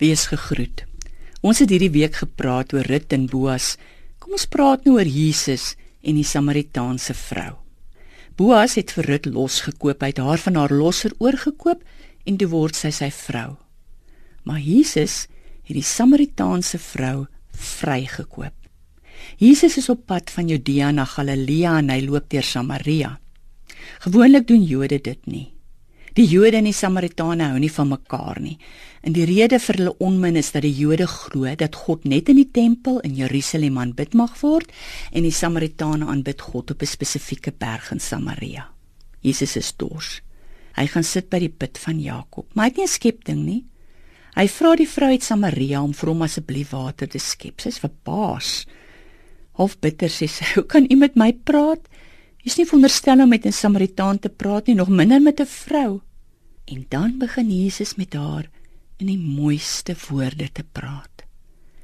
Wees gegroet. Ons het hierdie week gepraat oor Rut en Boas. Kom ons praat nou oor Jesus en die Samaritaanse vrou. Boas het vir Rut losgekoop, hy het haar van haar losser oorgekoop en toe word sy sy vrou. Maar Jesus het die Samaritaanse vrou vrygekoop. Jesus is op pad van Judea na Galilea en hy loop deur Samaria. Gewoonlik doen Jode dit nie. Die Jode en die Samaritane hou nie van mekaar nie. En die rede vir hulle onmin is dat die Jode glo dat God net in die tempel in Jerusalem aanbid mag word en die Samaritane aanbid God op 'n spesifieke berg in Samaria. Jesus is dors. Hy gaan sit by die put van Jakob, maar hy het nie 'n skepting nie. Hy vra die vrou uit Samaria om vir hom asseblief water te skep. Sy's verbaas. Half bitter sê sy: "Hoe kan u met my praat? Jy's nie veronderstel om met 'n Samaritaan te praat nie, nog minder met 'n vrou." En dan begin Jesus met haar in die mooiste woorde te praat.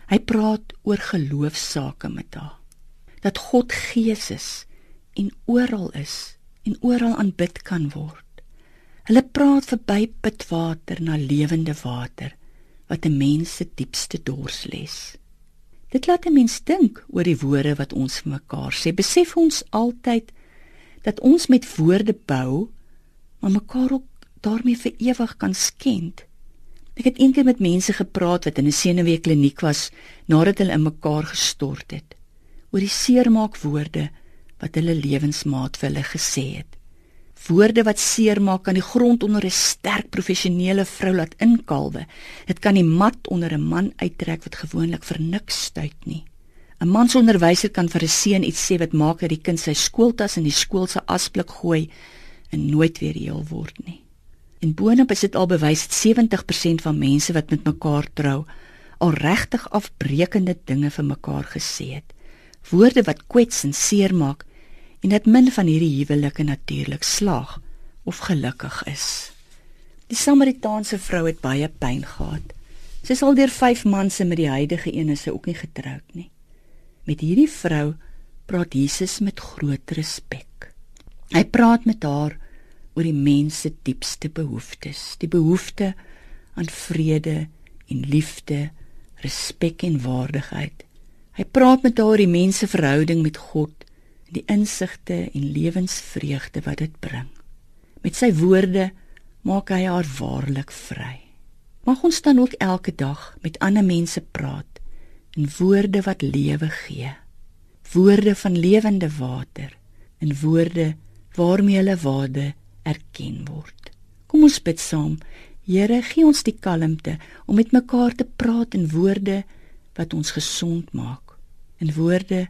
Hy praat oor geloofsaake met haar. Dat God Gees is en oral is en oral aanbid kan word. Hulle praat verby pitwater na lewende water wat 'n mens se diepste dors les. Dit laat 'n mens dink oor die woorde wat ons vir mekaar sê. Besef ons altyd dat ons met woorde bou, maar mekaar ook daarmee vir ewig kan skend. Ek het eendag met mense gepraat wat in 'n senuweekliniek was nadat hulle in mekaar gestort het oor die seermaak woorde wat hulle lewensmaat vir hulle gesê het. Woorde wat seermaak kan die grond onder 'n sterk professionele vrou laat inkalwe. Dit kan die mat onder 'n man uittrek wat gewoonlik vir niks stuit nie. 'n Man se onderwyser kan vir 'n seun iets sê wat maak dat die kind sy skooltas in die skool se asblik gooi en nooit weer heel word nie. En boonop is dit al bewys dat 70% van mense wat met mekaar trou al regtig afbreekende dinge vir mekaar gesê het. Woorde wat kwets en seermaak en dat min van hierdie huwelike natuurlik slaag of gelukkig is. Die Samaritaanse vrou het baie pyn gehad. Sy is al deur 5 maande met die huidige een is sy ook nie getroud nie. Met hierdie vrou praat Jesus met groot respek. Hy praat met haar oor die mens se diepste behoeftes, die behoefte aan vrede en liefde, respek en waardigheid. Hy praat met haar oor die mens se verhouding met God, die insigte en lewensvreugde wat dit bring. Met sy woorde maak hy haar waarlik vry. Mag ons dan ook elke dag met ander mense praat in woorde wat lewe gee. Woorde van lewende water en woorde waarmee hulle waarde erken word. Kom ons bid saam. Here, gee ons die kalmte om met mekaar te praat in woorde wat ons gesond maak, in woorde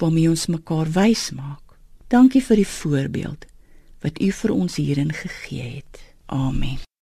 waarmee ons mekaar wys maak. Dankie vir die voorbeeld wat U vir ons hierin gegee het. Amen.